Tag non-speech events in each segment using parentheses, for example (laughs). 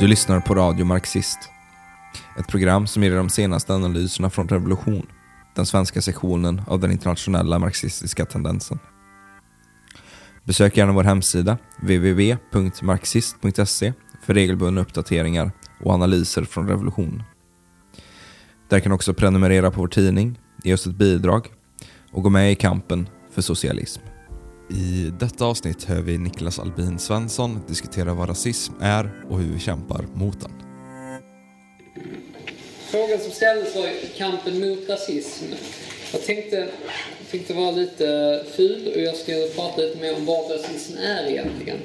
Du lyssnar på Radio Marxist. Ett program som ger dig de senaste analyserna från Revolution, den svenska sektionen av den internationella marxistiska tendensen. Besök gärna vår hemsida, www.marxist.se, för regelbundna uppdateringar och analyser från Revolution. Där kan du också prenumerera på vår tidning, ge oss ett bidrag och gå med i kampen för socialism. I detta avsnitt hör vi Niklas Albin Svensson diskutera vad rasism är och hur vi kämpar mot den. Frågan som ställdes var kampen mot rasism. Jag tänkte, tänkte vara lite ful och jag ska prata lite mer om vad rasism är egentligen.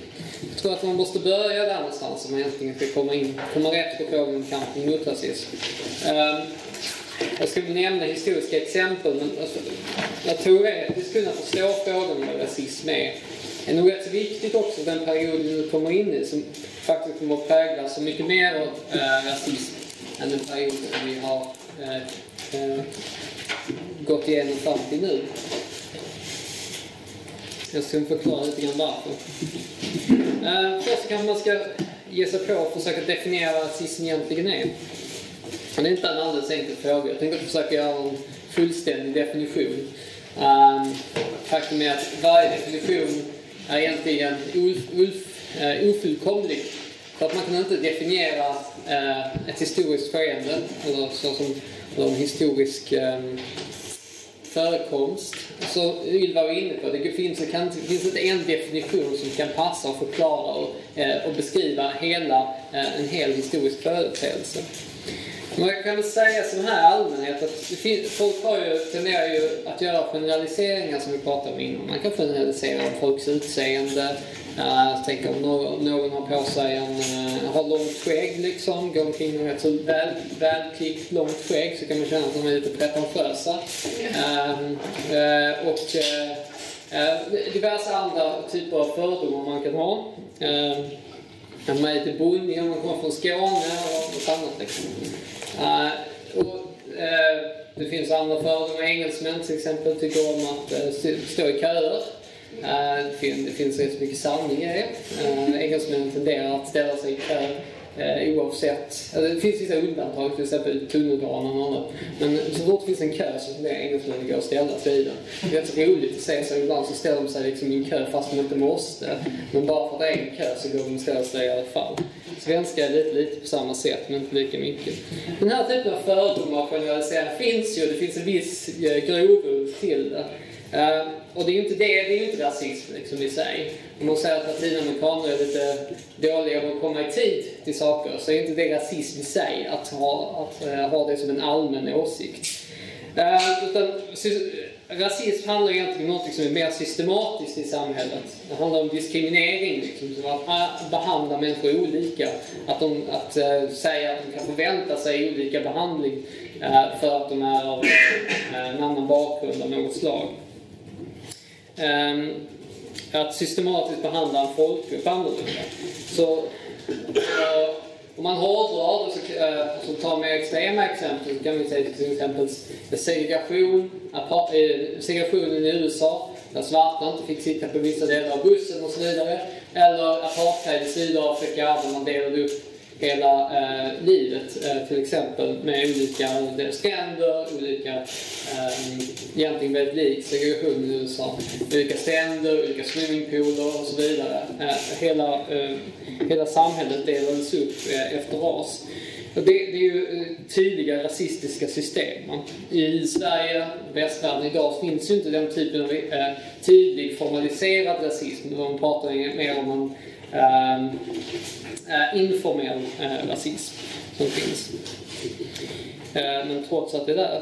Jag tror att man måste börja där någonstans om man egentligen ska komma, in, komma rätt på frågan om kampen mot rasism. Um, jag ska nämna historiska exempel, men alltså, jag tror att vi kunna förstå frågan om vad rasism är. Det är nog rätt så viktigt också den perioden vi nu kommer in i som faktiskt kommer att präglas så mycket mer av äh, rasism än den period som vi har äh, gått igenom fram till nu. Jag ska förklara lite grann varför. Äh, först kanske man ska ge sig på att försöka definiera vad rasism egentligen är. Det är inte en alldeles enkel fråga. Jag tänkte försöka göra en fullständig definition. Um, faktum är att varje definition är egentligen uh, ofullkomlig. För att man kan inte definiera uh, ett historiskt skeende, eller så som eller en historisk um, förekomst. Så Ylva var inne på, det finns, det, kan, det finns inte en definition som kan passa och förklara och, eh, och beskriva hela, en hel historisk företeelse. Man kan väl säga så här i allmänhet att finns, folk har ju, tenderar ju att göra generaliseringar som vi pratade om innan. Man kan generalisera om folks utseende. Eh, uh, tänk om någon, någon har på sig en, uh, har långt skägg liksom, går omkring med ett så väl, välklippt långt skägg så kan man känna att de är lite pretentiösa. Uh, uh, och uh, diverse andra typer av fördomar man kan ha. Ehm, uh, man är lite bonnig om man kommer från Skåne och något annat liksom. Eh, och, eh, det finns andra fördomar. Engelsmän till exempel tycker om att eh, stå i köer. det, finns, det finns rätt mycket sanning i det. engelsmän tenderar att ställa sig i kö eh, oavsett. Alltså, det finns vissa undantag, till exempel tunnelbanan och annat. Men så fort det finns en kö så tenderar engelsmännen gå och ställa sig i den. Det är rätt så roligt att se så ibland så ställer de sig liksom i en kö fast de inte måste. Men bara för att det är en kö så går de och ställer sig i alla fall. Svenska är lite, lite på samma sätt, men inte lika mycket. Den här typen av fördomar och generaliseringar finns ju. Det finns en viss eh, grogrund till det. Uh, och det är ju inte det, det är inte rasism liksom, i sig. Om man säger att latinamerikaner är lite dåliga på att komma i tid till saker så är inte det rasism i sig att ha, att, uh, ha det som en allmän åsikt. Uh, utan, rasism handlar egentligen om något som är mer systematiskt i samhället. Det handlar om diskriminering, liksom, att ah, behandla människor olika. Att, de, att uh, säga att de kan förvänta sig olika behandling uh, för att de är av en annan bakgrund av något slag. Ehm, att systematiskt behandla en folkgrupp annorlunda. Så eh, om man hårdrar det, så, eh, så tar mer extrema exempel, så kan vi säga till exempel segregation, eh, segregationen i USA, där svarta inte fick sitta på vissa delar av bussen och så vidare. Eller apartheid i Sydafrika, där man delade upp hela eh, livet eh, till exempel med olika stränder, olika, eh, egentligen väldigt lik segregation i USA. Olika stränder, olika swimmingpooler och så vidare. Eh, hela, eh, hela samhället delades upp eh, efter ras. Det, det, är ju eh, tydliga rasistiska system. I Sverige, västvärlden idag, finns ju inte den typen av eh, tydlig formaliserad rasism. Man pratar mer om en Ehm, eh, informell eh, rasism som finns. Eh, men trots att det är där.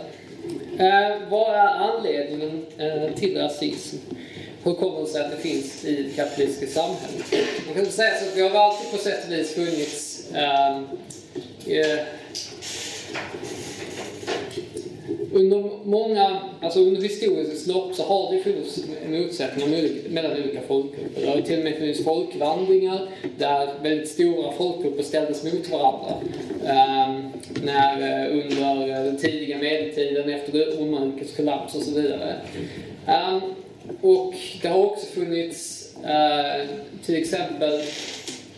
Eh, vad är anledningen eh, till rasism? Hur kommer det sig att det finns i det kapitalistiska samhället? Man kan säga så att vi har alltid på sätt och vis funnits ehm, eh, under många, alltså under historiens lopp så har det funnits motsättningar mellan olika folkgrupper. Det har till och med funnits folkvandringar där väldigt stora folkgrupper ställdes mot varandra. Um, när, eh, under eh, den tidiga medeltiden, efter romarrikets kollaps och så vidare. Um, och det har också funnits uh, till exempel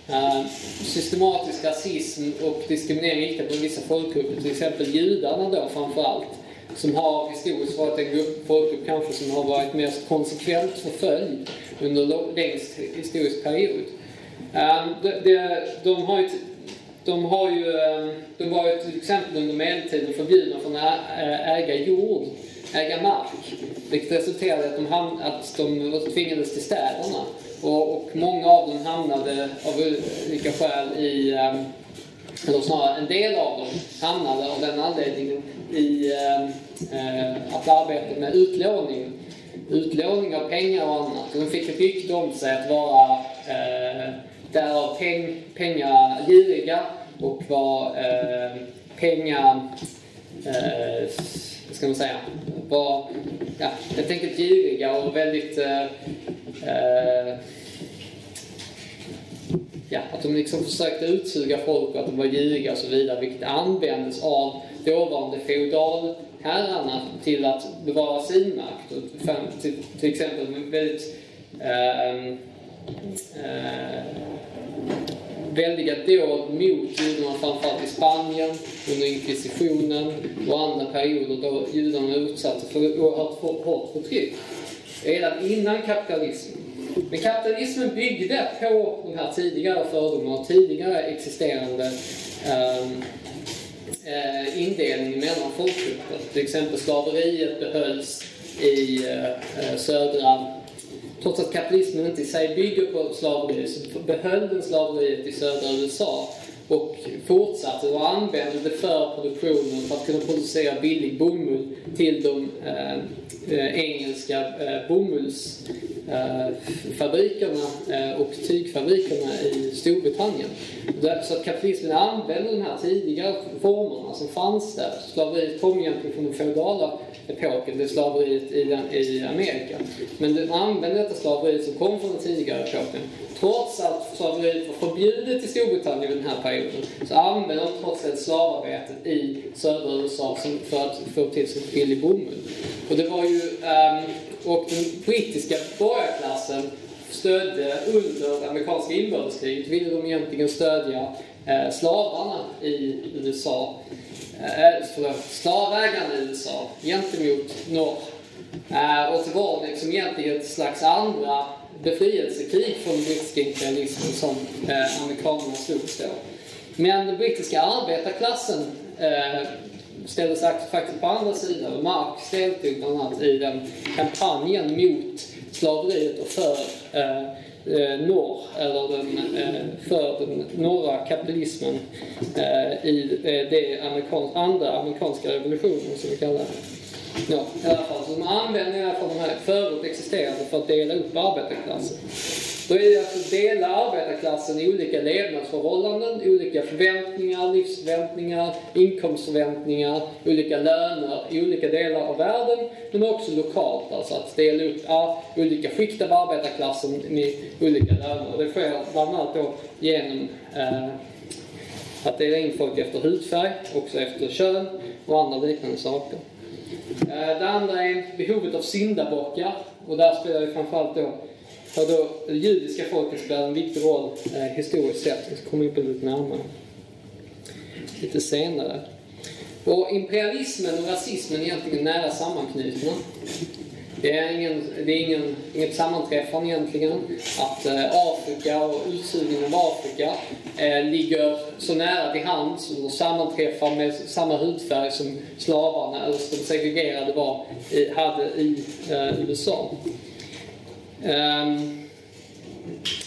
Uh, systematisk rasism och diskriminering riktad mot vissa folkgrupper, till exempel judarna då framför allt, som har historiskt varit en grupp, folkgrupp kanske som har varit mest konsekvent förföljd under längst historisk period. Ehm, um, de, de, de, har ju, de har ju, ehm, de var ju till exempel under medeltiden förbjudna från att äga jord, äga mark. Vilket resulterade i att de, hamn, att de tvingades till städerna. Och, och, många av dem hamnade av olika skäl i, um, eller snarare en del av dem hamnade av den anledningen i eh, eh att arbeta med utlåning. Utlåning av pengar och annat. De fick ett rykte om sig att vara eh, därav peng, pengagiriga och var eh, pengar... Eh, vad ska man säga? Var ja, helt enkelt giriga och väldigt... Eh, eh, ja, att de liksom försökte utsuga folk och att de var ljuga och så vidare, vilket användes av dåvarande feodalherrarna till att bevara sin makt. Till, till exempel väldigt eh, eh, väldiga dåd mot judarna, framförallt i Spanien under inkvisitionen och andra perioder då judarna utsattes för oerhört hårt förtryck. Redan innan kapitalismen. Men kapitalismen byggde på de här tidigare fördomarna och tidigare existerande um, uh, indelningen mellan folkgrupper. Till exempel slaveriet behölls i uh, södra trots att kapitalismen inte i sig bygger på slaveri så behöll den slaveriet i södra USA och fortsatte och använde det för produktionen för att kunna producera billig bomull till de eh, eh engelska eh, bomullsfabrikerna eh, och tygfabrikerna i Storbritannien. Så att kapitalismen använde de här tidiga formerna som fanns där. Slaveriet kom egentligen från den feodala epoken, det är slaveriet i, i Amerika. Men den använde detta slaveriet som kom från den tidigare epoken. Trots att slaveriet var förbjudet i Storbritannien vid den här perioden så använde de trots allt slavarbetet i södra USA för att få till sig billig bomull. Och det var ju, um, och den brittiska borgarklassen stödde under amerikanska inbördeskriget ville de egentligen stödja eh, slavarna i USA eh, eh, förlåt, slavägarna i USA gentemot norr. Eh, och det var liksom egentligen ett slags andra befrielsekrig från den brittiska imperialismen som eh, amerikanerna slogs då. Men den brittiska arbetarklassen eh, ställde sig faktiskt på andra sidan. Marx deltog bland annat i den kampanjen mot slaveriet och för eh, eh, norr, eller den, eh, för den norra kapitalismen eh, i eh, det amerikans, andra amerikanska revolutionen som vi kallar det. Ja, i alla fall. Så de använder i alla fall de här förut existerande för att dela upp arbetarklassen. Då är det att dela arbetarklassen i olika levnadsförhållanden, olika förväntningar, livsförväntningar, inkomstförväntningar, olika löner i olika delar av världen, men också lokalt. Alltså att dela upp olika skikt av arbetarklassen med olika löner. Det sker bland annat då genom eh, att dela in folk efter hudfärg, också efter kön och andra liknande saker. Eh, det andra är behovet av syndabockar och där spelar ju framförallt då har då det judiska folket spelar en viktig roll eh, historiskt sett. Vi ska komma in på det lite närmare lite senare. Och imperialismen och rasismen är egentligen nära sammanknutna. Det är, ingen, det är ingen, inget sammanträffande egentligen att eh, Afrika och utsugningen av Afrika eh, ligger så nära till hands och sammanträffar med samma hudfärg som slavarna, eller de segregerade var, i, hade i eh, USA. Ehm,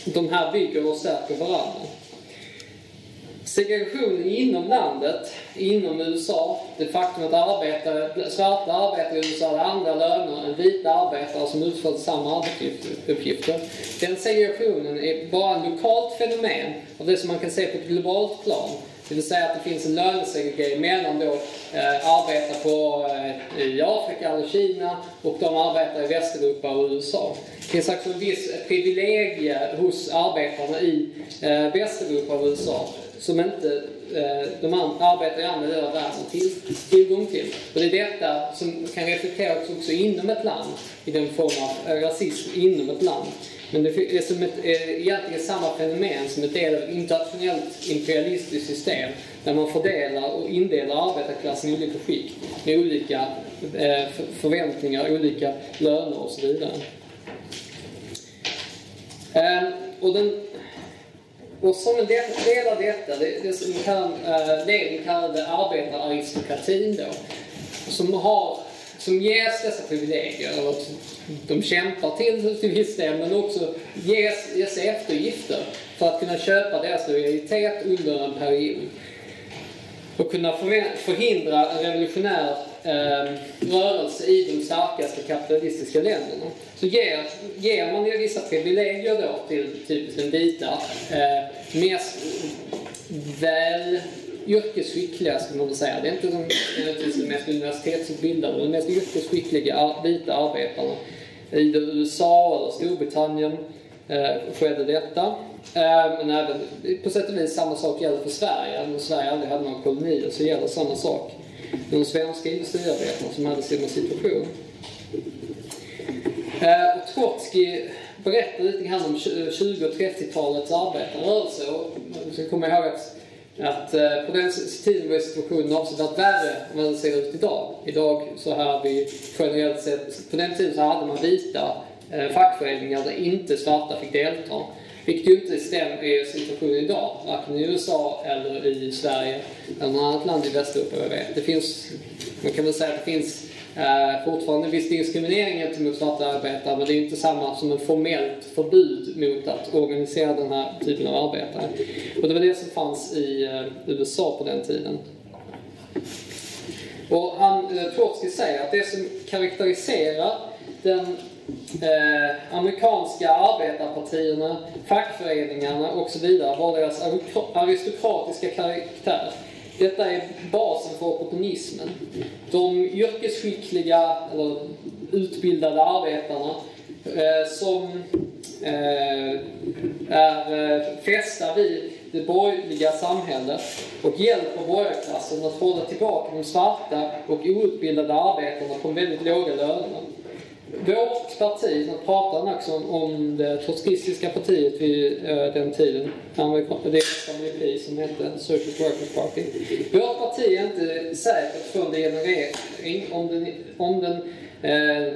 de här bygger och stärker varandra. Segregationen inom landet, inom USA, det faktum att arbetare, svarta arbetare i USA hade andra löner än vita arbetare som utförde samma arbetsuppgifter. Den segregationen är bara ett lokalt fenomen av det som man kan se på ett globalt plan. Det vill säga att det finns en lönesegregering mellan då, eh, arbetare på, eh, i Afrika eller Kina och de arbetare i Västeuropa och USA. Det finns alltså en viss privilegie hos arbetarna i eh, Västeuropa och USA som inte eh, de arbetar i andra delar av världen har till, tillgång till. Och det är detta som kan reflekteras också inom ett land, i den form av eh, rasism inom ett land. Men det är som ett, eh, egentligen samma fenomen som ett del av ett internationellt imperialistiskt system där man fördelar och indelar arbetarklassen i olika skikt med olika eh, förväntningar, olika löner och så vidare. Ehm, och, den, och som en del av detta, det, det som kan, eh, det vi kallade arbetararistokratin då, som har som ges dessa privilegier, eller de kämpar till, till viss del, men också ges, ges eftergifter för att kunna köpa deras lojalitet under en period. Och kunna förhindra en revolutionär eh, rörelse i de starkaste kapitalistiska länderna. Så ger, ger man ju vissa privilegier då till typiskt den vita, eh, mest väl yrkesskickliga, ska man väl säga. Det är inte de, de mest universitetsutbildade, de mest yrkesskickliga vita arbetarna. I USA eller Storbritannien eh, skedde detta. Eh, men även på sätt och vis samma sak gäller för Sverige. Även om Sverige aldrig hade några kolonier så gäller samma sak. De svenska industriarbetarna som hade samma situation. Eh, Trotsky berättar lite grann om 20 eh, och 30-talets arbetarrörelse. Och man ska komma ihåg att att eh, på den tiden var situationen avsevärt värre än vad den ser ut idag. Idag så har vi generellt sett, på den tiden så hade man vita eh, fackföreningar där inte svarta fick delta. Vilket ju inte stämmer i situationen idag, varken i USA eller i Sverige eller något annat land i Västeuropa jag vet. Det finns, man kan väl säga att det finns eh, fortfarande viss diskriminering gentemot svarta arbetare men det är inte samma som ett formellt förbud mot att organisera den här typen av arbetare. Och det var det som fanns i eh, USA på den tiden. Och han, eh, Trotsky säger att det som karaktäriserar den eh, amerikanska arbetarpartierna, fackföreningarna och så vidare var deras aristokratiska karaktär. Detta är basen för opportunismen. De yrkesskickliga, eller utbildade arbetarna eh, som eh, är eh, fästa vid det borgerliga samhället och hjälper borgarklassen att hålla tillbaka de svarta och outbildade arbetarna på väldigt låga löner. Vårt parti, nu pratade han också om det trotskistiska partiet vid eh, den tiden, det parti som hette Social Workers Party. Vårt parti är inte säkert från en generering om den, om den eh,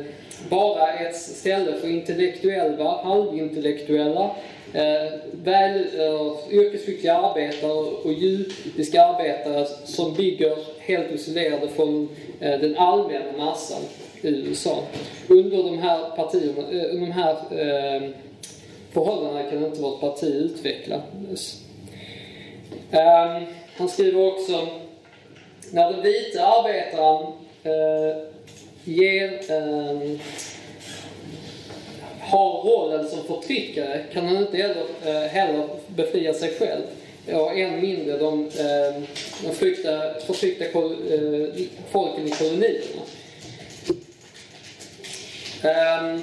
bara är ett ställe för intellektuella, halvintellektuella, eh, väl, eh, yrkesskickliga arbetare och judiska arbetare som bygger helt isolerade från eh, den allmänna massan i USA. Under de här partierna, eh, de här eh, förhållandena kan inte vårt parti utvecklas. Ehm, han skriver också när den vita arbetaren eh, ger, ehm, har rollen som förtryckare kan han inte heller, eh, heller befria sig själv. Och än mindre de, ehm, de frukta, förtryckta kol, folken i kolonierna. Um,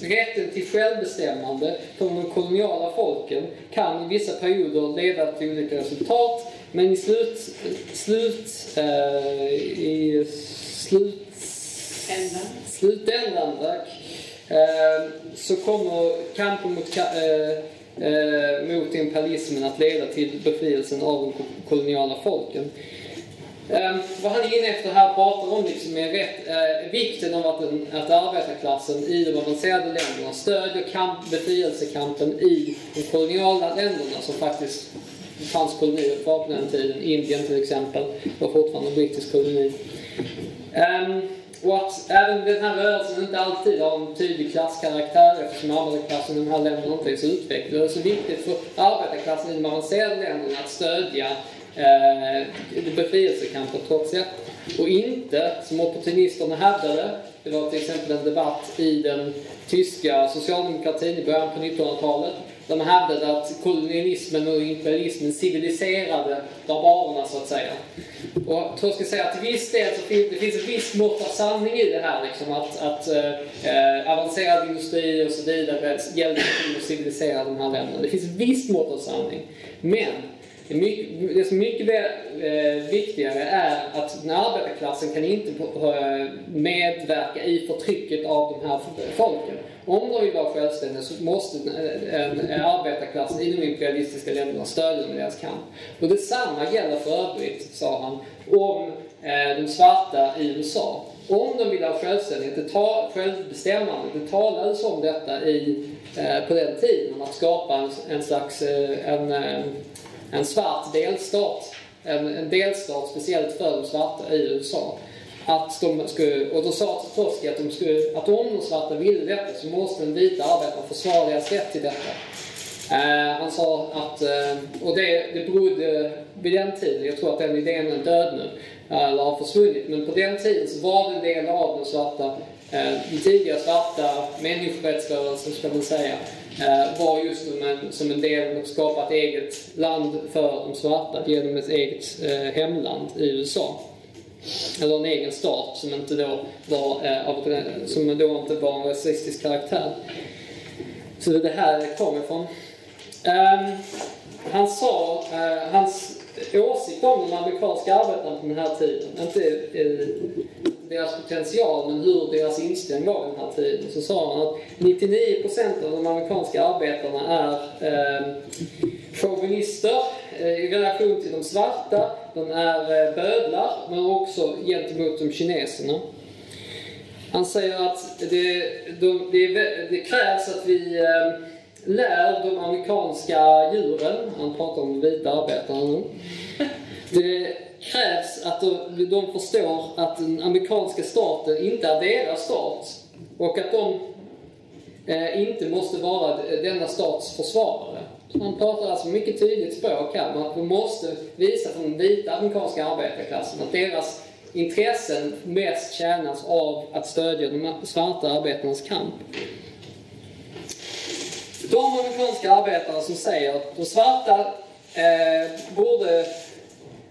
rätten till självbestämmande för de koloniala folken kan i vissa perioder leda till olika resultat men i slut, slut, uh, i slut, slutändan tack, uh, så kommer kampen mot, uh, mot imperialismen att leda till befrielsen av de koloniala folken. Um, vad han är inne efter här pratar om liksom är rätt, uh, vikten av att, den, att arbetarklassen i de avancerade länderna stödjer kamp, befrielsekampen i de koloniala länderna som faktiskt fanns kolonier kvar på den tiden. Indien till exempel var fortfarande en brittisk koloni. Um, och att även den här rörelsen inte alltid har en tydlig klasskaraktär eftersom arbetarklassen i de här länderna inte är så utvecklad. Det är så viktigt för arbetarklassen i de avancerade länderna att stödja eh, befrielsekampen trots detta. Och inte, som opportunisterna hävdade, det var till exempel en debatt i den tyska socialdemokratin i början på 1900-talet, där man hävdade att kolonialismen och imperialismen civiliserade barbarerna, så att säga. Och jag tror jag ska säga att till viss del så finns det finns ett visst mått av sanning i det här, liksom, att, att eh, eh avancerad industri och så vidare hjälper till att civilisera de här länderna. Det finns ett visst mått av sanning. Men det, mycket, det som är mycket eh, viktigare är att den arbetarklassen kan inte eh, medverka i förtrycket av de här folken. Om de vill vara självständiga så måste en arbetarklassen i de imperialistiska länderna stödja dem i deras kamp. Och detsamma gäller för övrigt, sa han, om eh, de svarta i USA. Om de vill ha självständighet, det självbestämmande, det talades om detta i, eh, på den tiden, om att skapa en, en slags eh, en, eh, en svart delstat. En, en delstat speciellt för de svarta i USA att de skulle, och då sa Trotsky att, de skulle, att om de svarta ville detta så måste den vita arbetaren försvara deras rätt till detta. Eh, han sa att, eh, och det, det berodde vid den tiden, jag tror att den idén är död nu, eller har försvunnit, men på den tiden så var det en del av den svarta, eh, den tidiga svarta människorättsrörelsen, ska man säga, Eh, var just som en, som en del av att skapa ett eget land för de svarta genom ett eget eh, hemland i USA eller en egen stat som inte då var, eh, av, som då inte var en rasistisk karaktär. Så det är det här det kommer ifrån. Um, han sa, uh, hans åsikt om den amerikanska arbetaren på den här tiden, inte deras potential men hur deras inställning var den här tiden, så sa han att 99% av de amerikanska arbetarna är uh, chauvinister i relation till de svarta de är eh, bödlar, men också gentemot de kineserna. Han säger att det, de, det, det krävs att vi eh, lär de amerikanska djuren, han pratar om de vita arbetarna nu, (laughs) det krävs att de, de förstår att den amerikanska staten inte är deras stat och att de eh, inte måste vara denna stats försvarare. Han pratar alltså mycket tydligt språk här att man måste visa för den vita amerikanska arbetarklassen att deras intressen mest tjänas av att stödja de svarta arbetarnas kamp. De amerikanska arbetare som säger att de svarta eh, borde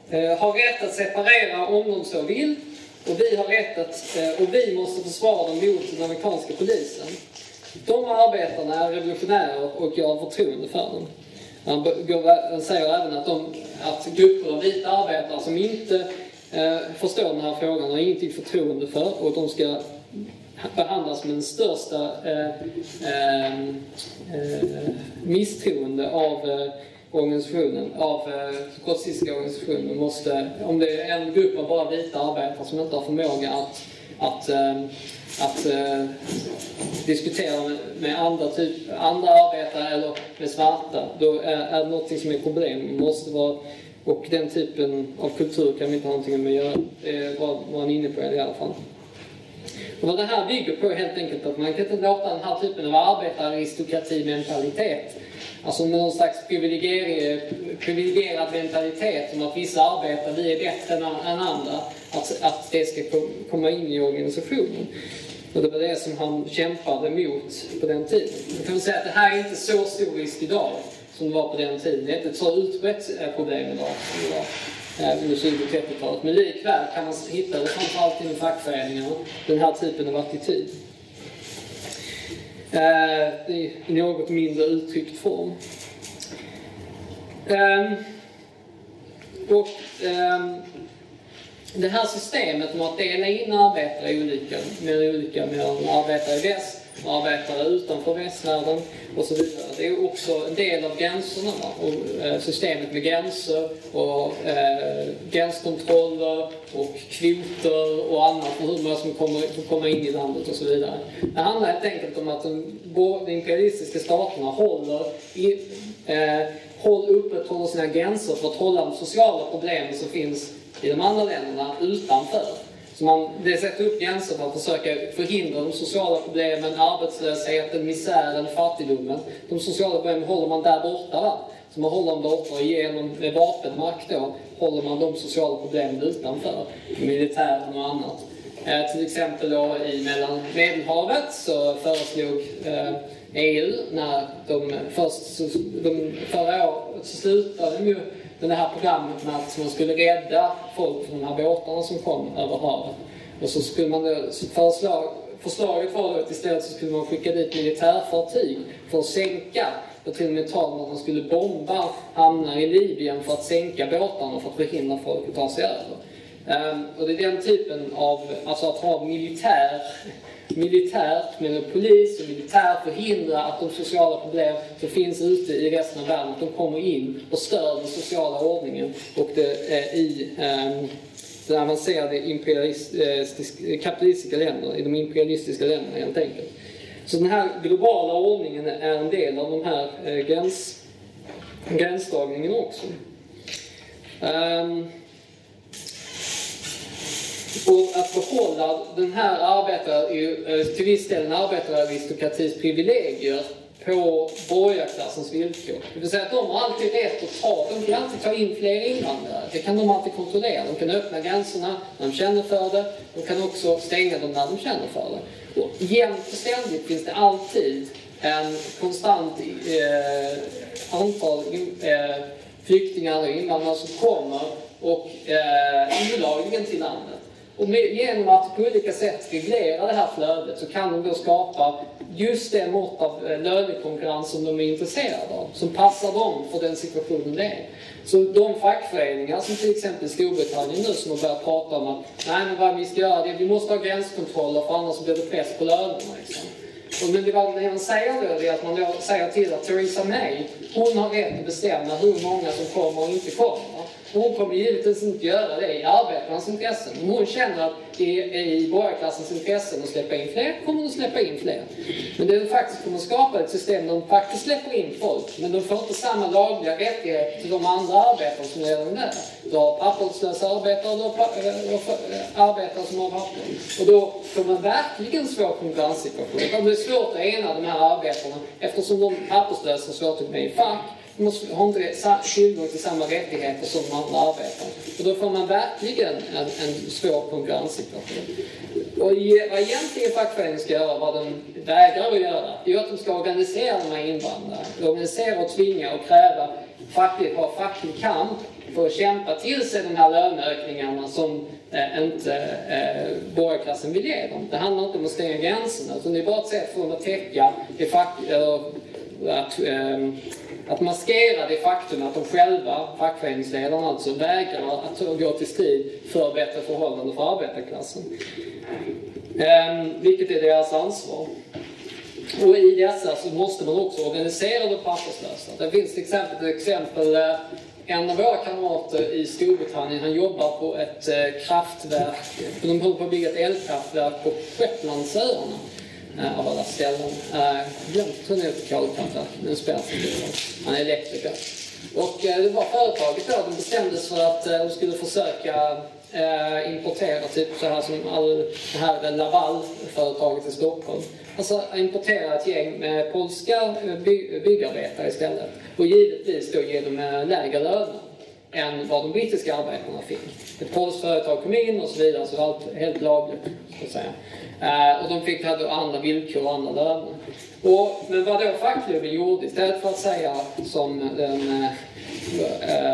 Eh, har rätt att separera om de så vill och vi har rätt att, eh, och vi måste försvara dem mot den amerikanska polisen. De arbetarna är revolutionärer och jag har förtroende för dem. Han, säger även att, de, att grupper av vita arbetare som inte eh, förstår den här frågan har ingenting förtroende för och de ska behandlas med den största eh, eh, eh misstroende av eh, organisationen, av eh, organisationen. Måste, om det är en grupp av bara vita arbetare som inte har förmåga att, att eh, att eh, diskutera med, med, andra, typ, andra arbetare eller med svarta, då är, är det någonting som är problem. måste vara, och den typen av kultur kan vi inte ha någonting med att göra. Det var, var han inne på i alla fall. Och vad det här bygger på är helt enkelt att man kan inte låta den här typen av arbetararistokrati-mentalitet, alltså någon slags privilegierad mentalitet om att vissa arbetare, vi är bättre än, än andra, att, att det ska komma in i organisationen. Och det var det som han kämpade mot på den tiden. Jag kan säga att det här är inte så stor risk idag som det var på den tiden. Det är inte ett så utbrett eh, problem idag som det var under 20 och 30-talet. Men likväl kan man hitta det framförallt inom fackföreningarna, den här typen av attityd. Eh, I något mindre uttryckt form. Ehm, och ehm, det här systemet med att dela in arbetare i olika, med olika mellan arbetare i väst arbetare utanför västvärlden och så vidare. Det är också en del av gränserna och eh, systemet med gränser och eh, gränskontroller och kvoter och annat för hur många som kommer, får komma in i landet och så vidare. Det handlar helt enkelt om att de, de imperialistiska staterna håller i, eh, håll, upprätthåller sina gränser för att hålla de sociala problemen som finns i de andra länderna utanför. Så man, det sätter upp gränser man försöker förhindra de sociala problemen, arbetslösheten, misären, fattigdomen. De sociala problemen håller man där borta. Va? Så man håller dem borta och genom vapenmakt då håller man de sociala problemen utanför. Militären och annat. Eh, till exempel då i mellan Medelhavet så föreslog eh, EU när de först, de, förra året så slutade de ju det här programmet med att man skulle rädda folk från de här båtarna som kom över havet. Och så skulle man så förslag, förslaget var då att istället så skulle man skicka dit militärfartyg för att sänka Det var till och med tal om att man skulle bomba hamnar i Libyen för att sänka båtarna för att förhindra folk att ta sig över. Um, och det är den typen av, alltså att ha militär, militärt med polis och militär förhindra att de sociala problem som finns ute i resten av världen, de kommer in och stör den sociala ordningen och det, eh, i eh, den avancerade eh, kapitalistiska länderna, i de imperialistiska länderna helt enkelt. Så den här globala ordningen är en del av de här eh, gräns, gränsdragningen också. Um, och att behålla den här arbetar, eh, till viss del en arbetararistokratis privilegier på borgarklassens villkor. Det vill säga att de har alltid rätt att ta, de kan alltid ta in fler invandrare. Det kan de alltid kontrollera. De kan öppna gränserna när de känner för det. De kan också stänga dem när de känner för det. Och jämt och ständigt finns det alltid en konstant eh, antal eh, flyktingar och invandrare som kommer och eh, olagligen till landet. Och med, genom att på olika sätt reglera det här flödet så kan de då skapa just det mått av eh, lönekonkurrens som de är intresserade av, som passar dem för den situationen det är. Så de fackföreningar som till exempel Storbritannien nu som har börjat prata om att nej men vad vi ska göra det är vi måste ha gränskontroller för annars blir det press på lönerna. Liksom. Och men det, det man säger då det är att man då säger till att Theresa May, hon har rätt att bestämma hur många som kommer och inte kommer. Hon kommer givetvis inte göra det i arbetarnas intressen. Om hon känner att det är i borgarklassens intressen att släppa in fler, kommer hon att släppa in fler. Men det är faktiskt kommer att skapa ett system där de faktiskt släpper in folk, men de får inte samma lagliga rättigheter till de andra arbetarna som redan är där. Du har papperslösa arbetare och du har eh, eh, arbetare som har papper. Och då får man verkligen svår konkurrenssituation. Det blir svårt att ena de här arbetarna eftersom de papperslösa har svårt att komma i fack måste, har inte tillgång till samma rättigheter som de andra arbetarna. Och då får man verkligen en, en svår konkurrenssituation. Och vad egentligen fackföreningen ska göra, vad den vägrar att göra, det är att de ska organisera de här invandrarna. Organisera och tvinga och kräva facklig, ha facklig kamp för att kämpa till sig de här löneökningarna som eh, inte eh, borgarklassen vill ge dem. Det handlar inte om att stänga gränserna, utan det är bara ett sätt för dem att täcka det fack, eller, att, eh, att maskera det faktum att de själva, fackföreningsledarna alltså, vägrar att gå till strid för bättre förhållanden för arbetarklassen. Ehm, vilket är deras ansvar. Och i dessa så måste man också organisera de papperslösa. Det finns till exempel ett exempel eh, en av våra kamrater i Storbritannien, han jobbar på ett eh, kraftverk, de håller på att bygga ett elkraftverk på Shetlandsöarna eh, av alla ställen. Eh, glömt hur det kolkraftverk, nu spelar inte Han är elektriker. Och eh, det var företaget då, de bestämdes för att eh, de skulle försöka eh, importera typ så här som all, det här Laval-företaget i Stockholm. Alltså importera ett gäng med polska eh, by byggarbetare istället. Och givetvis då ge dem eh, lägre löner än vad de brittiska arbetarna fick. Ett polskt företag kom in och så vidare, så allt helt lagligt. Så att säga. Eh, och de fick hade andra villkor och andra löner. Och, men vad då fackklubben gjorde, istället för att säga som den eh,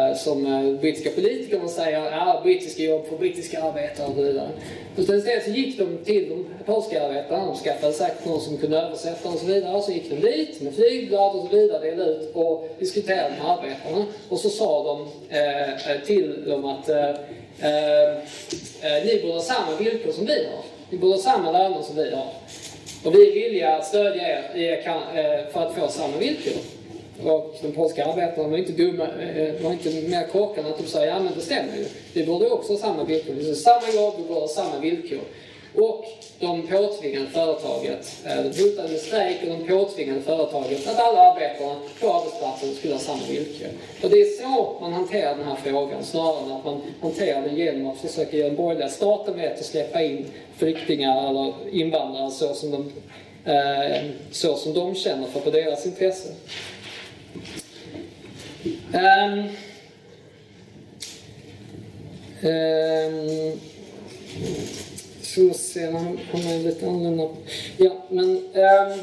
eh som eh, brittiska politiker säger ja, brittiska jobb för brittiska arbetare och så vidare. Istället så gick de till de polska arbetarna, de skaffade säkert någon som kunde översätta och så vidare. Och så gick de dit med flygblad och så vidare, delade ut och diskuterade med arbetarna. Och så sa de eh, eh till dem att eh, eh, ni borde ha samma villkor som vi har. Ni borde ha samma löner som vi har. Och vi är villiga att stödja er eh, för att få samma villkor. Och de polska arbetarna var inte dumma, eh, var inte mer korkade än att de sa ja men det stämmer ju. Vi borde också ha samma villkor. Vi samma jobb, vi borde ha samma villkor. Och de påtvingade företaget, eh, de hotade med strejk och de påtvingade företaget att alla arbetare på arbetsplatsen skulle ha samma villkor. Och det är så man hanterar den här frågan, snarare än att man hanterar den genom att försöka ge den borgerliga staten rätt att släppa in flyktingar eller invandrare så som de, eh, så som de känner för på deras intresse. Um, um, så se, han lite annorlunda. Ja, men um,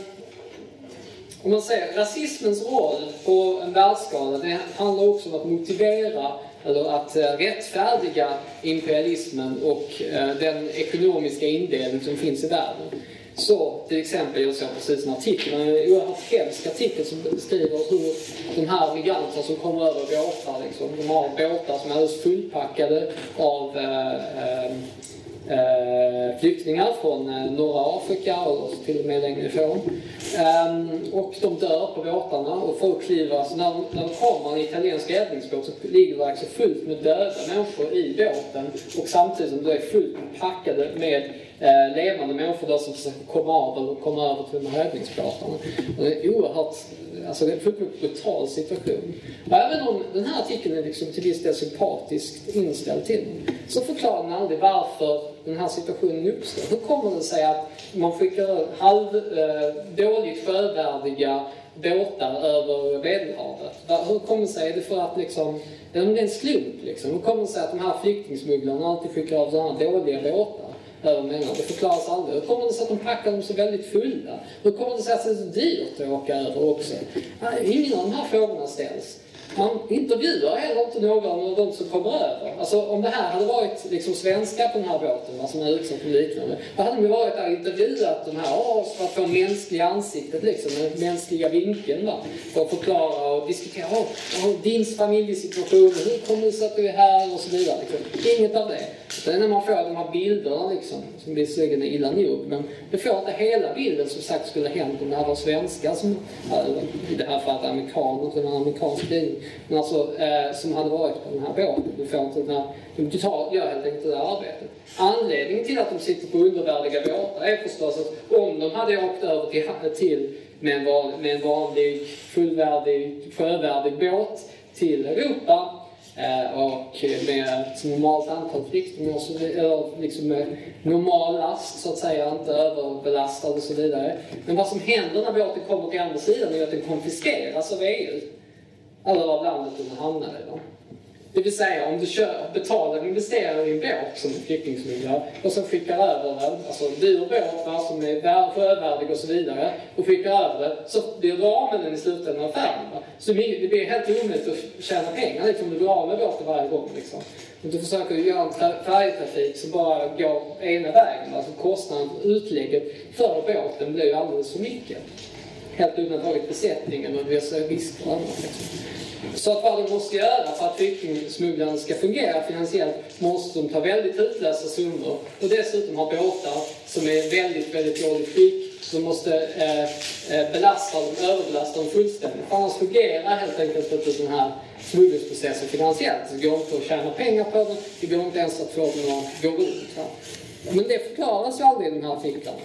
om man säger rasismens roll på en världsskala, det handlar också om att motivera eller att eh, rättfärdiga imperialismen och eh, den ekonomiska indelning som finns i världen. Så till exempel, jag såg precis en artikel, en oerhört hemsk artikel som beskriver hur de här migranterna som kommer över båtar, liksom, de har båtar som är alldeles fullpackade av eh, eh, Eh, flyktingar från eh, norra Afrika och till och med längre ifrån. Ehm, och de dör på båtarna och folk kliver, när, när de kommer en italiensk räddningsbåt så ligger det alltså fullt med döda människor i båten och samtidigt som det är fullt packade med eh, levande människor där som försöker komma av eller komma över till de här. Det är oerhört, alltså det är en fullkomligt brutal situation. Och även om den här artikeln är liksom till viss del sympatiskt inställd till den, så förklarar den aldrig varför den här situationen uppstår. Hur kommer det sig att man skickar halv, eh, dåligt sjövärdiga båtar över Medelhavet? Hur kommer det sig? Är det för att liksom, är en slump liksom? Hur kommer det sig att de här flyktingsmugglarna alltid skickar av sådana dåliga båtar? Över människor. Det förklaras aldrig. Hur kommer det sig att de packar dem så väldigt fulla? Hur kommer det sig att det är så dyrt att åka över också? Ingen av de här frågorna ställs. Man intervjuar heller inte någon av de som kommer över. Alltså om det här hade varit liksom svenskar på den här båten, som är utsatt för liknande, då hade de varit där och intervjuat de här, åh, för att få mänskliga ansiktet liksom, den mänskliga vinkeln va. För att förklara och diskutera, oh, oh, din familjesituation, hur kommer det sig att du är här och så vidare. Liksom. Inget av det. Utan när man får de här bilderna liksom, som visserligen är illa nog, men du får inte hela bilden som sagt skulle hänt om det här var svenskar som, eh, i det här fallet amerikaner, till en amerikansk tidning, men alltså eh, som hade varit på den här båten. Du får inte den här, du tar, gör helt enkelt det där arbetet. Anledningen till att de sitter på undervärdiga båtar är förstås att om de hade åkt över till, till med, en van, med en vanlig fullvärdig sjövärdig båt till Europa Eh, och med ett normalt antal flyktingar, eller liksom med normal last så att säga, inte överbelastad och så vidare. Men vad som händer när båten kommer till andra sidan är att den konfiskeras av EU. Eller av landet den hamnar i. Då. Det vill säga om du kör, betalar investerar i en båt som flyktingsmugglare och sen skickar över den, alltså dyr båt som är sjövärdig och så vidare, och skickar över den, så blir du av med den i slutändan av affären. Så det blir helt omöjligt att tjäna pengar liksom, du blir av med båten varje gång. Liksom. Och du försöker göra en färjetrafik som bara går ena vägen. Alltså kostnaden, utlägget för båten blir ju alldeles för mycket. Helt undantaget besättningen och vissa och annat. Så att vad de måste göra för att flyktingsmugglaren ska fungera finansiellt måste de ta väldigt utlösa summor och dessutom ha båtar som är väldigt, väldigt dåligt skick. Så de måste eh, eh belasta dem, överbelasta dem fullständigt. Annars fungerar helt enkelt inte den här smugglingsprocessen finansiellt. Det går inte att tjäna pengar på den, det går inte ens att få den att gå runt. Men det förklaras ju aldrig i de här artiklarna.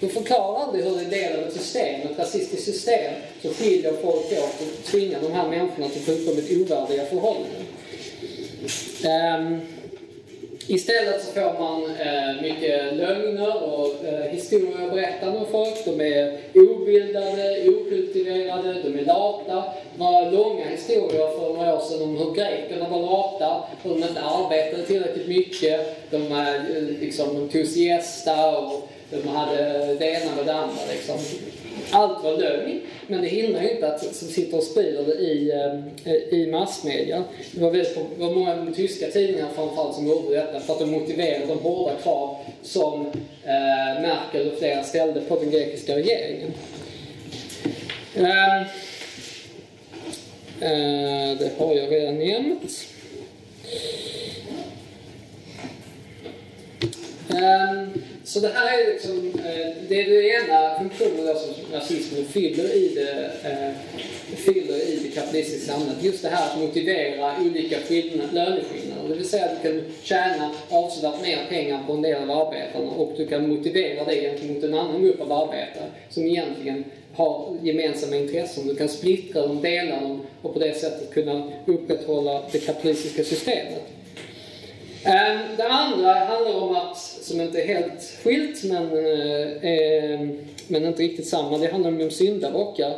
Du förklarar aldrig hur det är en del av ett system, ett rasistiskt system, som skiljer folk åt och tvingar de här människorna till fullkomligt ovärdiga förhållanden. Um, istället så får man uh, mycket lögner och uh, historier berättande om folk. De är obildade, okultiverade, de är lata. Några långa historier för några år sedan om hur grekerna var lata, hur de inte arbetade tillräckligt mycket. De, uh, liksom, de tog siesta och man hade det ena med det andra. Liksom. Allt var lögn, men det hindrar inte att som sitter och sprider det i, eh, i massmedia. Det var, väldigt, det var många tyska tidningar framförallt som gjorde detta för att de motiverade de hårda krav som eh, Merkel och flera ställde på den grekiska regeringen. Eh, eh, det har jag redan nämnt. Eh, så det här är liksom, eh, det är den ena funktionen som nazismen fyller i det, eh, fyller i det kapitalistiska samhället. Just det här att motivera olika löneskillnader. Det vill säga att du kan tjäna avsevärt mer pengar på en del av arbetarna och du kan motivera det gentemot en annan grupp av arbetare som egentligen har gemensamma intressen. Du kan splittra dem, dela dem och på det sättet kunna upprätthålla det kapitalistiska systemet. Ehm, det andra handlar om att, som inte är helt skilt men, eh, ehm, men inte riktigt samma, det handlar om syndabockar.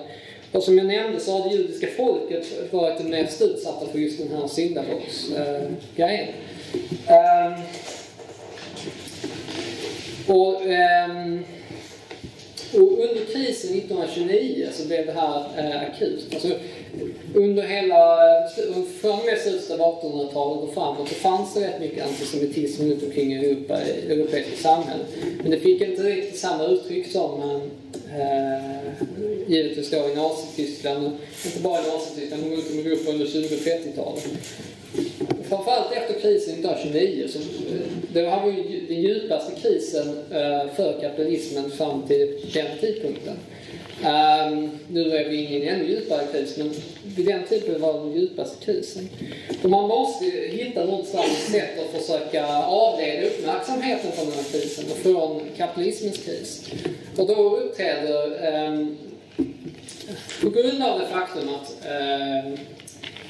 Och som jag nämnde så har det judiska folket varit det mest utsatta för just den här syndabocksgrejen. Eh, och, eh, och under krisen 1929 så blev det här eh, akut. Alltså, under hela, från och med slutet av 1800-talet och framåt så fanns det rätt mycket antisemitism runt omkring i Europa, i det europeiska samhället. Men det fick inte riktigt samma uttryck som eh, eh givetvis då i Nazityskland, inte bara i Nazityskland, men runt om i Europa under 20 och 30-talet. Framförallt efter krisen 1929, så, eh, det var ju den djupaste krisen eh, för kapitalismen fram till den tidpunkten. Um, nu är vi inne i en ännu djupare kris, men vid den tiden var det den djupaste krisen. Och man måste hitta något slags sätt att försöka avleda uppmärksamheten från den här krisen och från kapitalismens kris. Och då uppträder, um, på grund av det faktum att um,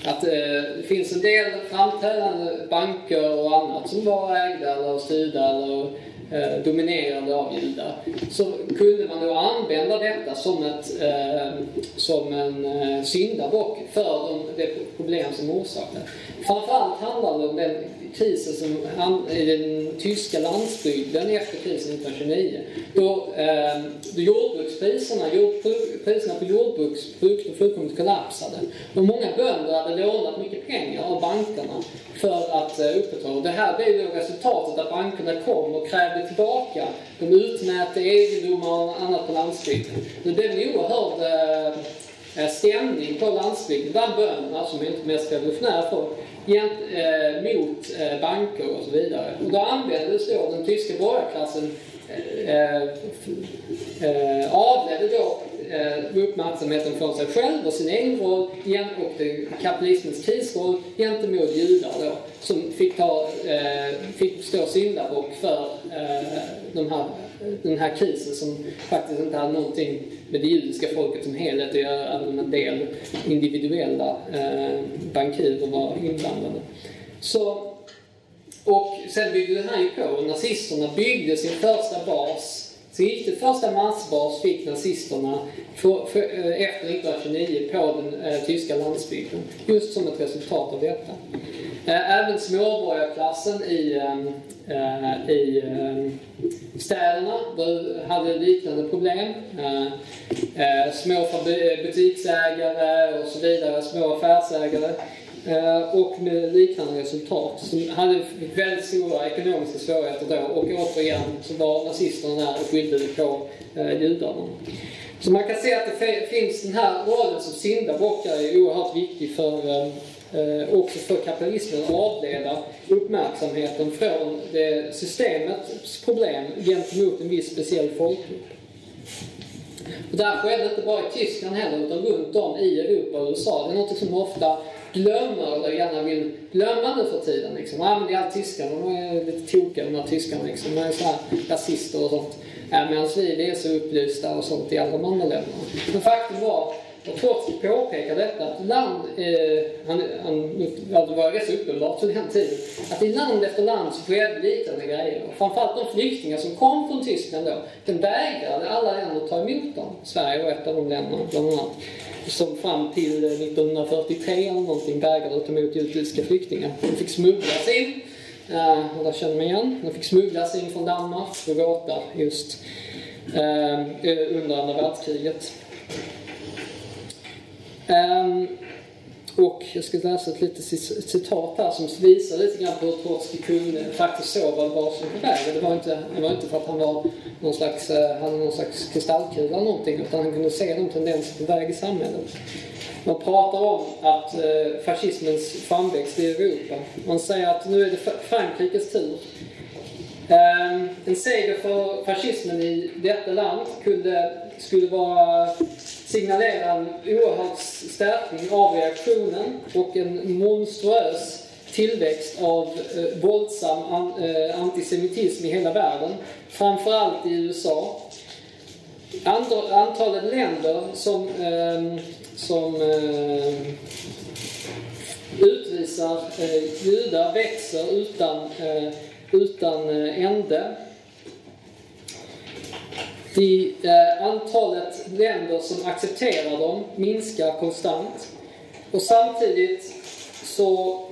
att eh, det finns en del framträdande banker och annat som var ägda eller styrda eller eh, dominerande av judar. Så kunde man då använda detta som, ett, eh, som en eh, syndabock för de, det problem som orsakade. Framförallt handlar det om den krisen som han, i den tyska landsbygden efter krisen 1929. Då, eh, då jordbrukspriserna, jord, priserna på jordbruksprodukter fullkomligt kollapsade. Och många bönder hade lånat mycket pengar av bankerna för att eh, upprätthålla. Det här blev då resultatet att bankerna kom och krävde tillbaka. De utmätte egendomar och annat på landsbygden. Det blev en oerhörd eh, eh stämning på landsbygden bland bönderna, som inte mest revolutionära folk, gent, eh, mot eh, banker och så vidare. Och då användes då den tyska borgarklassen eh, eh, eh avledde då eh, uppmärksamheten från sig själv och sin egen roll och kapitalismens krisroll gentemot judar då, som fick, ta, eh, fick stå syndabock för eh, de här, den här krisen som faktiskt inte hade någonting med det judiska folket som helhet att göra, även en del individuella eh, bankirer var inblandade. Så, och sen byggde det här ju på. Nazisterna byggde sin första bas så gick det första massbas fick nazisterna för, för, eh, efter 1929 på den eh, tyska landsbygden. Just som ett resultat av detta. Eh, även småborgarklassen i, ehm, eh, i eh, städerna hade liknande problem. Eh, eh små butiksägare och så vidare, små affärsägare Eh, och med liknande resultat. Som hade väldigt stora ekonomiska svårigheter då och återigen så var nazisterna där och skyllde på eh, judarna. Så man kan se att det finns den här rollen som syndabockar är oerhört viktig för eh, eh, också för kapitalismen att avleda uppmärksamheten från det systemets problem gentemot en viss speciell folkgrupp. Och det här skedde inte bara i Tyskland heller utan runt om i Europa och USA. Det är något som ofta glömmer eller gärna vill glömma nu för tiden. Liksom. Ja, men det är allt tyskar, de är lite tokiga de här tyskarna. Liksom. De är så här rasister och sånt. Ja, Medan vi är så upplysta och sånt i alla de andra länderna. Men faktum var, och Trotsky påpekar detta, att land, eh, han, han, det var rätt uppenbart för den tiden, att i land efter land så skedde liknande grejer. Och framförallt de flyktingar som kom från Tyskland då, den vägrade alla länder att ta emot dem. Sverige var ett av de länderna bland annat som fram till eh, 1943 eller någonting vägrade att ta emot judiska flyktingar. De fick smugglas in, eh, och där känner man igen, de fick smugglas in från Danmark för att just eh, under andra världskriget. Um, och jag ska läsa ett litet citat här som visar lite grann på hur Trotsky kunde faktiskt såg vad det var som på väg. Det var inte, det var inte för att han var någon slags, eh, hade någon slags kristallkula eller någonting utan han kunde se de tendenser på väg i samhället. Man pratar om att eh, fascismens framväxt i Europa. Man säger att nu är det Frankrikes tur. Ehm, en seger för fascismen i detta land kunde, skulle vara signalerar en oerhörd stärkning av reaktionen och en monstruös tillväxt av eh, våldsam an, eh, antisemitism i hela världen, framförallt i USA. Andra, antalet länder som, eh, som eh, utvisar eh, judar växer utan, eh, utan eh, ände. I, eh, antalet länder som accepterar dem minskar konstant. Och samtidigt så,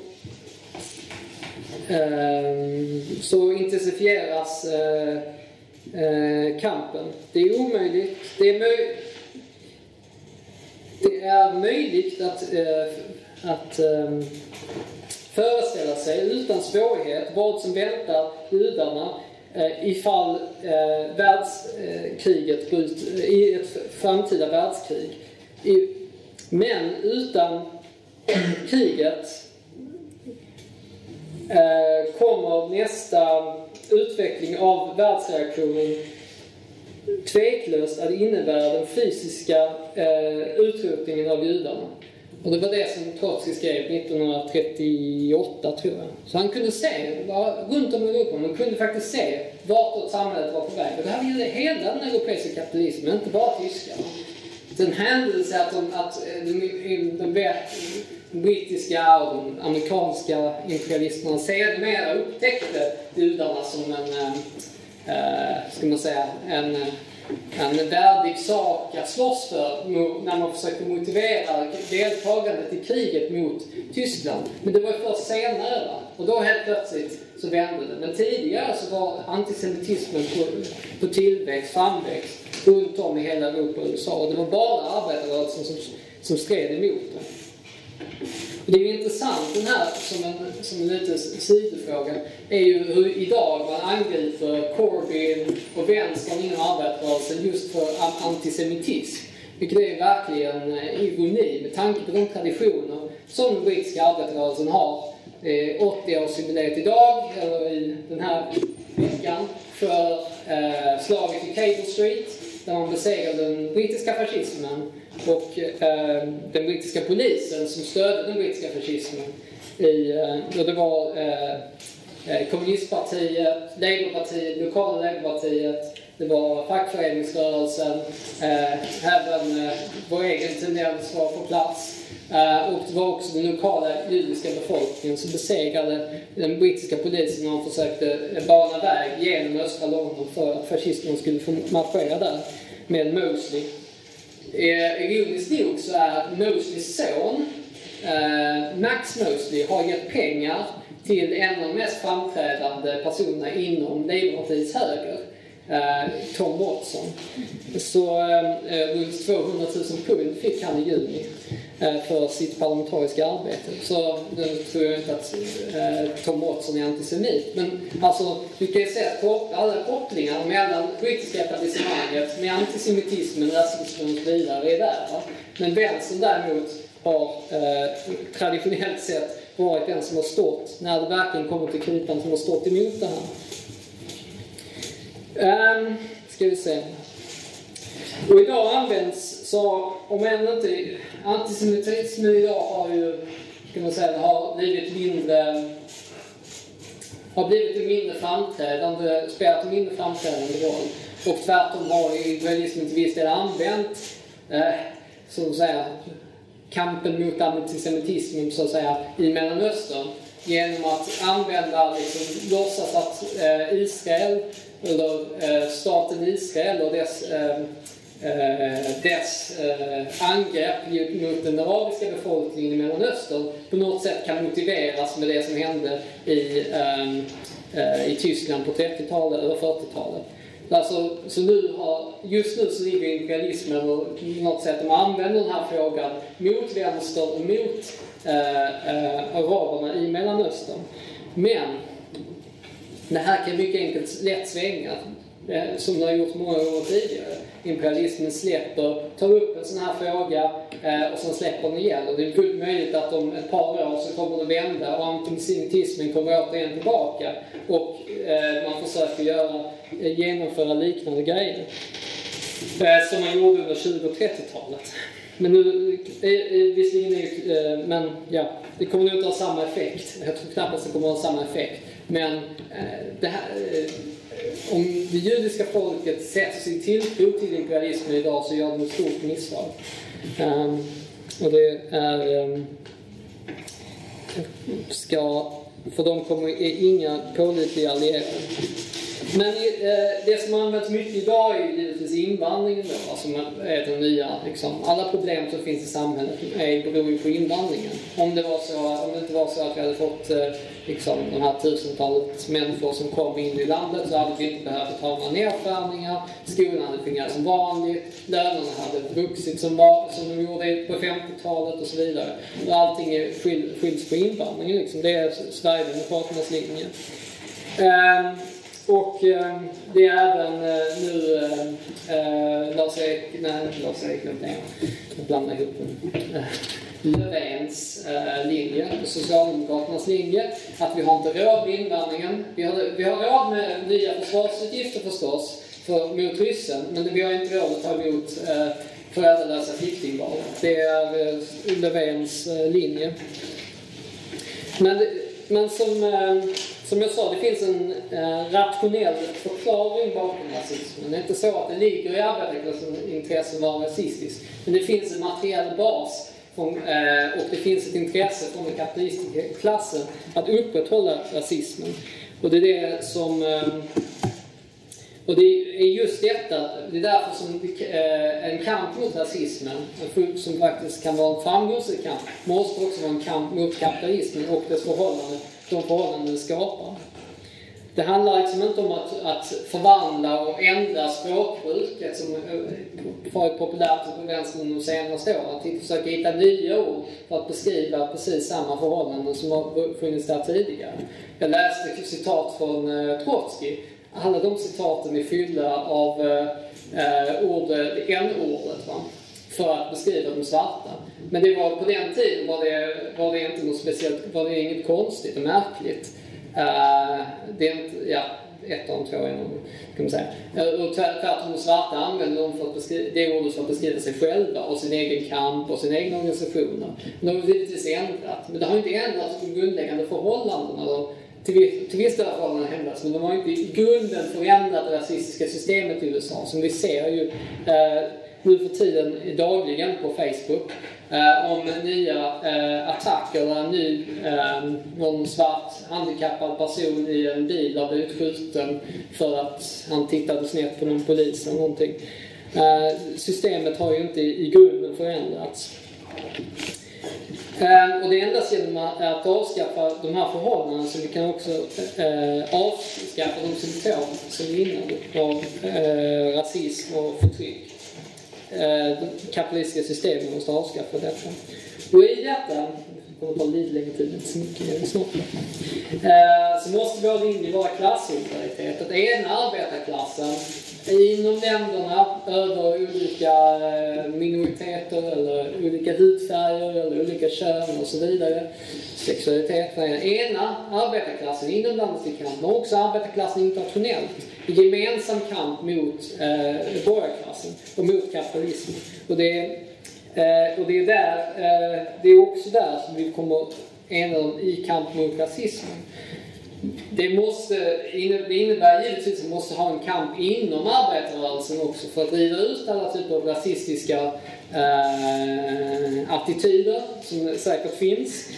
eh, så intensifieras eh, eh kampen. Det är omöjligt. Det är, möj det är möjligt att, eh, att eh, föreställa sig utan svårighet vad som väntar judarna Eh, ifall eh, världskriget eh, går ut, eh, i ett framtida världskrig. I, men utan kriget eh, kommer nästa utveckling av världsreaktionen tveklöst att innebära den fysiska eh, utrotningen av judarna. Och det var det som Trotsky skrev 1938, tror jag. Så han kunde se, runt om i Europa, man kunde faktiskt se vartåt samhället var på väg. Och det här gällde hela den europeiska kapitalismen, inte bara tyskarna. Den händelse att, de, att eh, de, de, de brittiska och de amerikanska imperialisterna sedermera upptäckte judarna som en, eh, eh, ska man säga, en eh, en värdig sak att slåss för när man försöker motivera deltagandet i kriget mot Tyskland. Men det var först senare. Va? Och då helt plötsligt så vände det. Men tidigare så var antisemitismen på, på tillväxt, framväxt runt om i hela Europa och USA. Och det var bara arbetarrörelsen som, som stred emot det. Det är ju intressant den här, som en, som en liten sidofråga, är ju hur idag man angriper Corbyn och vänstern inom arbetarrörelsen just för antisemitism. Vilket är verkligen eh, ironi med tanke på de traditioner som den brittiska arbetarrörelsen har. Eh, Det är 80-årsjubileet idag, eller i den här veckan, för eh, slaget i Cable Street där man besegrade den brittiska fascismen och eh, den brittiska polisen som stödde den brittiska fascismen. I, eh, det var eh, eh, kommunistpartiet, Labourpartiet, lokala Labourpartiet, det var fackföreningsrörelsen, eh, även eh, vår egen tendens var på plats. Eh, och det var också den lokala judiska befolkningen som besegrade den brittiska polisen när de försökte eh, bana väg genom östra London för att fascisterna skulle få marschera där med Mosley. Eh, ironiskt nog så är Mosleys son, eh, Max Mosley, har gett pengar till en av de mest framträdande personerna inom Labourpartiets höger, eh, Tom Watson. Så eh, runt 200 000 pund fick han i juni Eh, för sitt parlamentariska arbete. Så nu tror jag inte att eh, Tom Watson är antisemit. Men alltså, du kan ju se alla kopplingar mellan brittiska etablissemanget med antisemitismen, rasismen och så vidare är där. Va? Men vänstern däremot har eh, traditionellt sett varit den som har stått, när det verkligen kommer till kritan, som har stått emot det här. Um, ska vi se. Och idag används, så om än inte antisemitismen idag har ju, kan man säga, har blivit mindre har blivit en mindre framträdande, spelat en mindre framträdande roll. Och tvärtom har israelismen till viss del använt, eh, så att säga, kampen mot antisemitismen så att säga, i Mellanöstern genom att använda, liksom, låtsas att eh, Israel, eller eh, staten Israel och dess Eh, Eh, dess eh, angrepp mot den arabiska befolkningen i Mellanöstern på något sätt kan motiveras med det som hände i, ehm, eh, i Tyskland på 30-talet eller 40-talet. Alltså, så nu har, just nu så ligger imperialismen och på något sätt de använder den här frågan mot vänster och mot eh, eh, araberna i Mellanöstern. Men det här kan mycket enkelt lätt svänga, Eh, som det har gjort många gånger tidigare imperialismen släpper, tar upp en sån här fråga eh, och sen släpper den igen. Och det är fullt möjligt att om ett par år så kommer det vända och antisemitismen kommer återigen tillbaka och eh, man försöker göra, genomföra liknande grejer. Som man gjorde under 20 och 30-talet. Men nu, visserligen är men ja, det kommer nog inte ha samma effekt. Jag tror knappast det kommer ha samma effekt. Men det här om det judiska folket sätter sin tilltro till imperialismen idag så gör de ett stort misstag. Um, och det är... Um, ska, för de kommer, är inga pålitliga allierade. Men eh, det som används mycket idag är ju givetvis invandringen då, alltså är den nya, liksom, alla problem som finns i samhället är, beror ju på invandringen. Om det, var så, om det inte var så att vi hade fått eh, liksom, de här tusentalet människor som kom in i landet så hade vi inte behövt ha några nedskärningar, skolan hade fungerat som vanligt, lönerna hade vuxit som, var, som de gjorde på 50-talet och så vidare. Och allting skylls på invandringen liksom. Det är Sverigedemokraternas linje. Um, och eh, det är även eh, nu eh, eh Lars-Erik, nej inte Lars-Erik Lövdén, jag blandar ihop dem. Eh, Löfvens eh, linje, Socialdemokraternas linje, att vi har inte råd med invandringen. Vi har, vi har råd med nya försvarsutgifter förstås, för, mot ryssen, men vi har inte råd att ta emot eh, föräldralösa flyktingbarn. Det är eh, Löfvens eh, linje. Men, men som eh, som jag sa, det finns en eh, rationell förklaring bakom rasismen. Det är inte så att det ligger i arbetarklassens intresse att vara rasistisk. Men det finns en materiell bas från, eh, och det finns ett intresse från den kapitalistiska klassen att upprätthålla rasismen. Och det är det som eh, och det är just detta, det är därför som eh, en kamp mot rasismen, som faktiskt kan vara en framgångsrik kamp, måste också vara en kamp mot kapitalismen och dess förhållanden de förhållanden den skapar. Det handlar liksom inte om att, att förvandla och ändra språkbruket som eh, varit populärt på vänstern de senaste åren. Att försöka hitta nya ord för att beskriva precis samma förhållanden som har funnits där tidigare. Jag läste citat från eh, Trotsky. Alla de citaten är fyllda av eh, eh n-ordet för att beskriva de svarta. Men det var, på den tiden var det, var det inte något speciellt, var det inget konstigt och märkligt. Uh, det är inte, ja, ettan, tvåan, kan man säga. Uh, och tvärtom, de svarta använde de för att beskriva, det ordet för att beskriva sig själva och sin egen kamp och sina egna organisationer. Men de har givetvis ändrat. Men det har inte ändrat de grundläggande förhållandena. Då. Till, till viss del har förhållandena ändrats, men de har inte i grunden förändrat det rasistiska systemet i USA. Som vi ser ju uh, nu för tiden dagligen på Facebook eh, om nya eh, attacker där en ny, eh, någon svart handikappad person i en bil har blivit skjuten för att han tittade snett på någon polis eller någonting. Eh, systemet har ju inte i grunden förändrats. Eh, och det är endast genom att avskaffa de här förhållandena som vi kan också eh, avskaffa de symptom som vi innan av eh, rasism och förtryck Eh, det kapitalistiska systemet måste avskaffa detta. Och i detta, det kommer ta lite längre tid, inte så mycket snart, eh, så måste vår linje vara klassolidaritet. Att ena arbetarklassen inom länderna över olika eh, minoriteter eller olika hudfärger eller olika kön och så vidare. Sexualitet. Ena arbetarklassen inom landet i kamp, men också arbetarklassen internationellt gemensam kamp mot eh, borgarklassen och mot kapitalismen. Och det, eh, och det är där, eh, det är också där som vi kommer enas i kamp mot rasismen det, måste, det innebär givetvis att vi måste ha en kamp inom arbetarrörelsen också för att riva ut alla typer av rasistiska eh, attityder som säkert finns.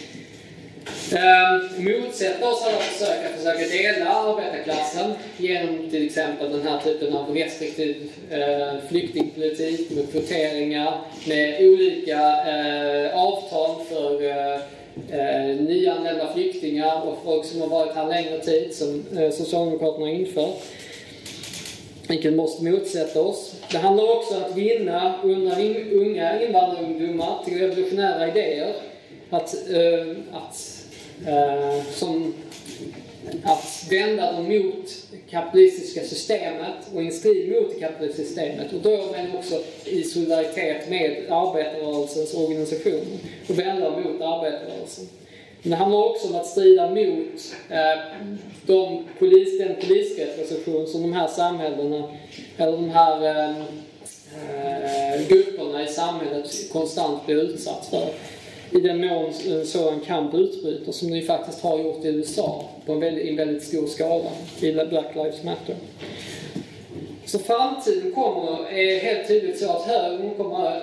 Eh, motsätta oss alla försök att försöka dela arbetarklassen genom till exempel den här typen av restriktiv eh, flyktingpolitik med kvoteringar, med olika eh, avtal för eh, eh, nyanlända flyktingar och folk som har varit här längre tid som eh, Socialdemokraterna har infört. Vilket måste motsätta oss. Det handlar också om att vinna unga, unga invandrarungdomar till revolutionära idéer. Att, eh, att, Eh, som, att vända dem mot kapitalistiska systemet och i strid mot det kapitalistiska systemet. Och då men också i solidaritet med arbetarrörelsens organisationer och vända dem mot arbetarrörelsen. Men det handlar också om att strida mot eh, de polis, den polisrepression som de här samhällena, eller de här eh, eh grupperna i samhället konstant blir utsatt för i den mån eh, en sådan kamp utbryter, som det faktiskt har gjort i USA på en väldigt, en väldigt stor skala i Black Lives Matter. Så framtiden kommer, är helt tydligt så att högern kommer,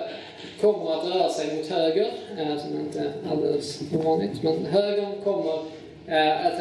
kommer att röra sig mot höger, eh, som inte är alldeles ovanligt, men högern kommer eh, att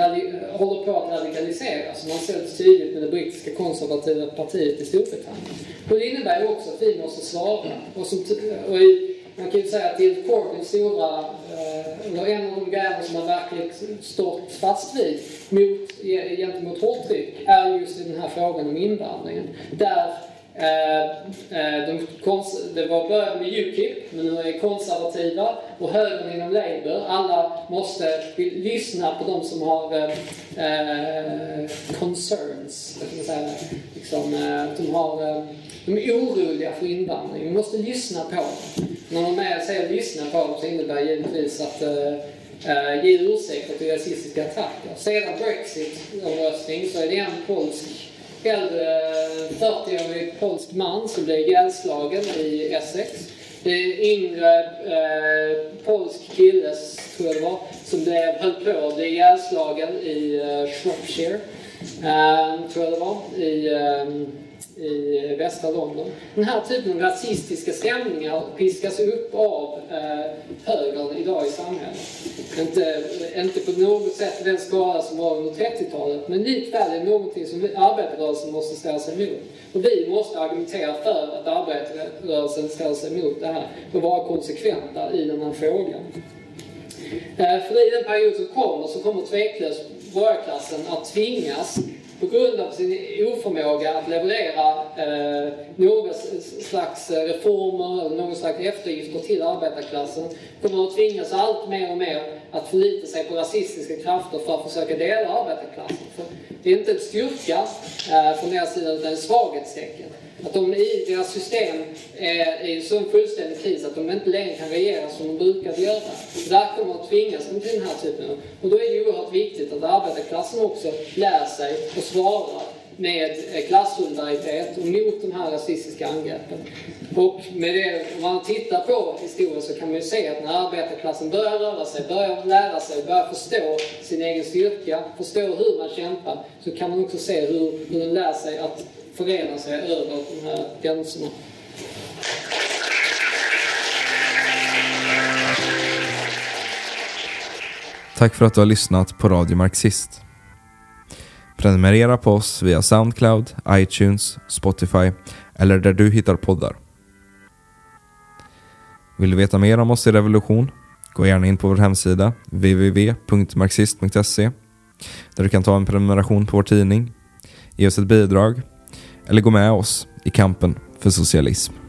håller på att radikaliseras. Man ser det tydligt med det brittiska konservativa partiet i Storbritannien. Och det innebär ju också att vi måste svara. Och, som, och i, man kan ju säga att till Corbyns stora, eh, eller en av de grejerna som man verkligen stått fast vid mot, gentemot hårdtryck är just i den här frågan om invandringen. Där eh, eh, de kons- det var började med Ukip, men nu är konservativa och högern inom Labour. Alla måste lyssna på de som har eh, concerns. säga, liksom, de, har, eh, de är oroliga för invandring. Vi måste lyssna på dem. När man med säger lyssna på dem så innebär det givetvis att eh, eh ge ursäkter till rasistiska attacker. Sedan Brexit-omröstning så är det en polsk äldre 40-årig polsk man som blev ihjälslagen i Essex. Det är en yngre eh, polsk kille, tror jag det var, som blev, höll på att bli ihjälslagen i eh, Shropshire. Eh, tror jag det var. I, eh, i västra London. Den här typen av rasistiska stämningar piskas upp av eh, högern idag i samhället. Inte, inte på något sätt den skala som var under 30-talet, men likväl är det någonting som arbetarrörelsen måste ställa sig emot. Och vi måste argumentera för att arbetarrörelsen ställer sig emot det här och vara konsekventa i den här frågan. Eh, För i den period som kommer så kommer tveklöst borgarklassen att tvingas på grund av sin oförmåga att leverera eh, någon slags reformer eller någon slags eftergifter till arbetarklassen kommer att tvingas allt mer och mer att förlita sig på rasistiska krafter för att försöka dela arbetarklassen. För det är inte en styrka eh, från deras sida utan ett svaghetstecken. Att de i deras system eh, är i en sån fullständig kris att de inte längre kan regera som de brukade göra. Där kommer de att tvingas till den här typen av... Och då är det oerhört viktigt att arbetarklassen också lär sig och svarar med eh, klassolidaritet och mot de här rasistiska angreppen. Och med det, om man tittar på historien så kan man ju se att när arbetarklassen börjar röra sig, börjar lära sig, börjar förstå sin egen styrka, förstå hur man kämpar, så kan man också se hur, hur den lär sig att förena sig över de här gränserna. Tack för att du har lyssnat på Radio Marxist. Prenumerera på oss via Soundcloud, iTunes, Spotify eller där du hittar poddar. Vill du veta mer om oss i Revolution? Gå gärna in på vår hemsida www.marxist.se där du kan ta en prenumeration på vår tidning, ge oss ett bidrag eller gå med oss i kampen för socialism.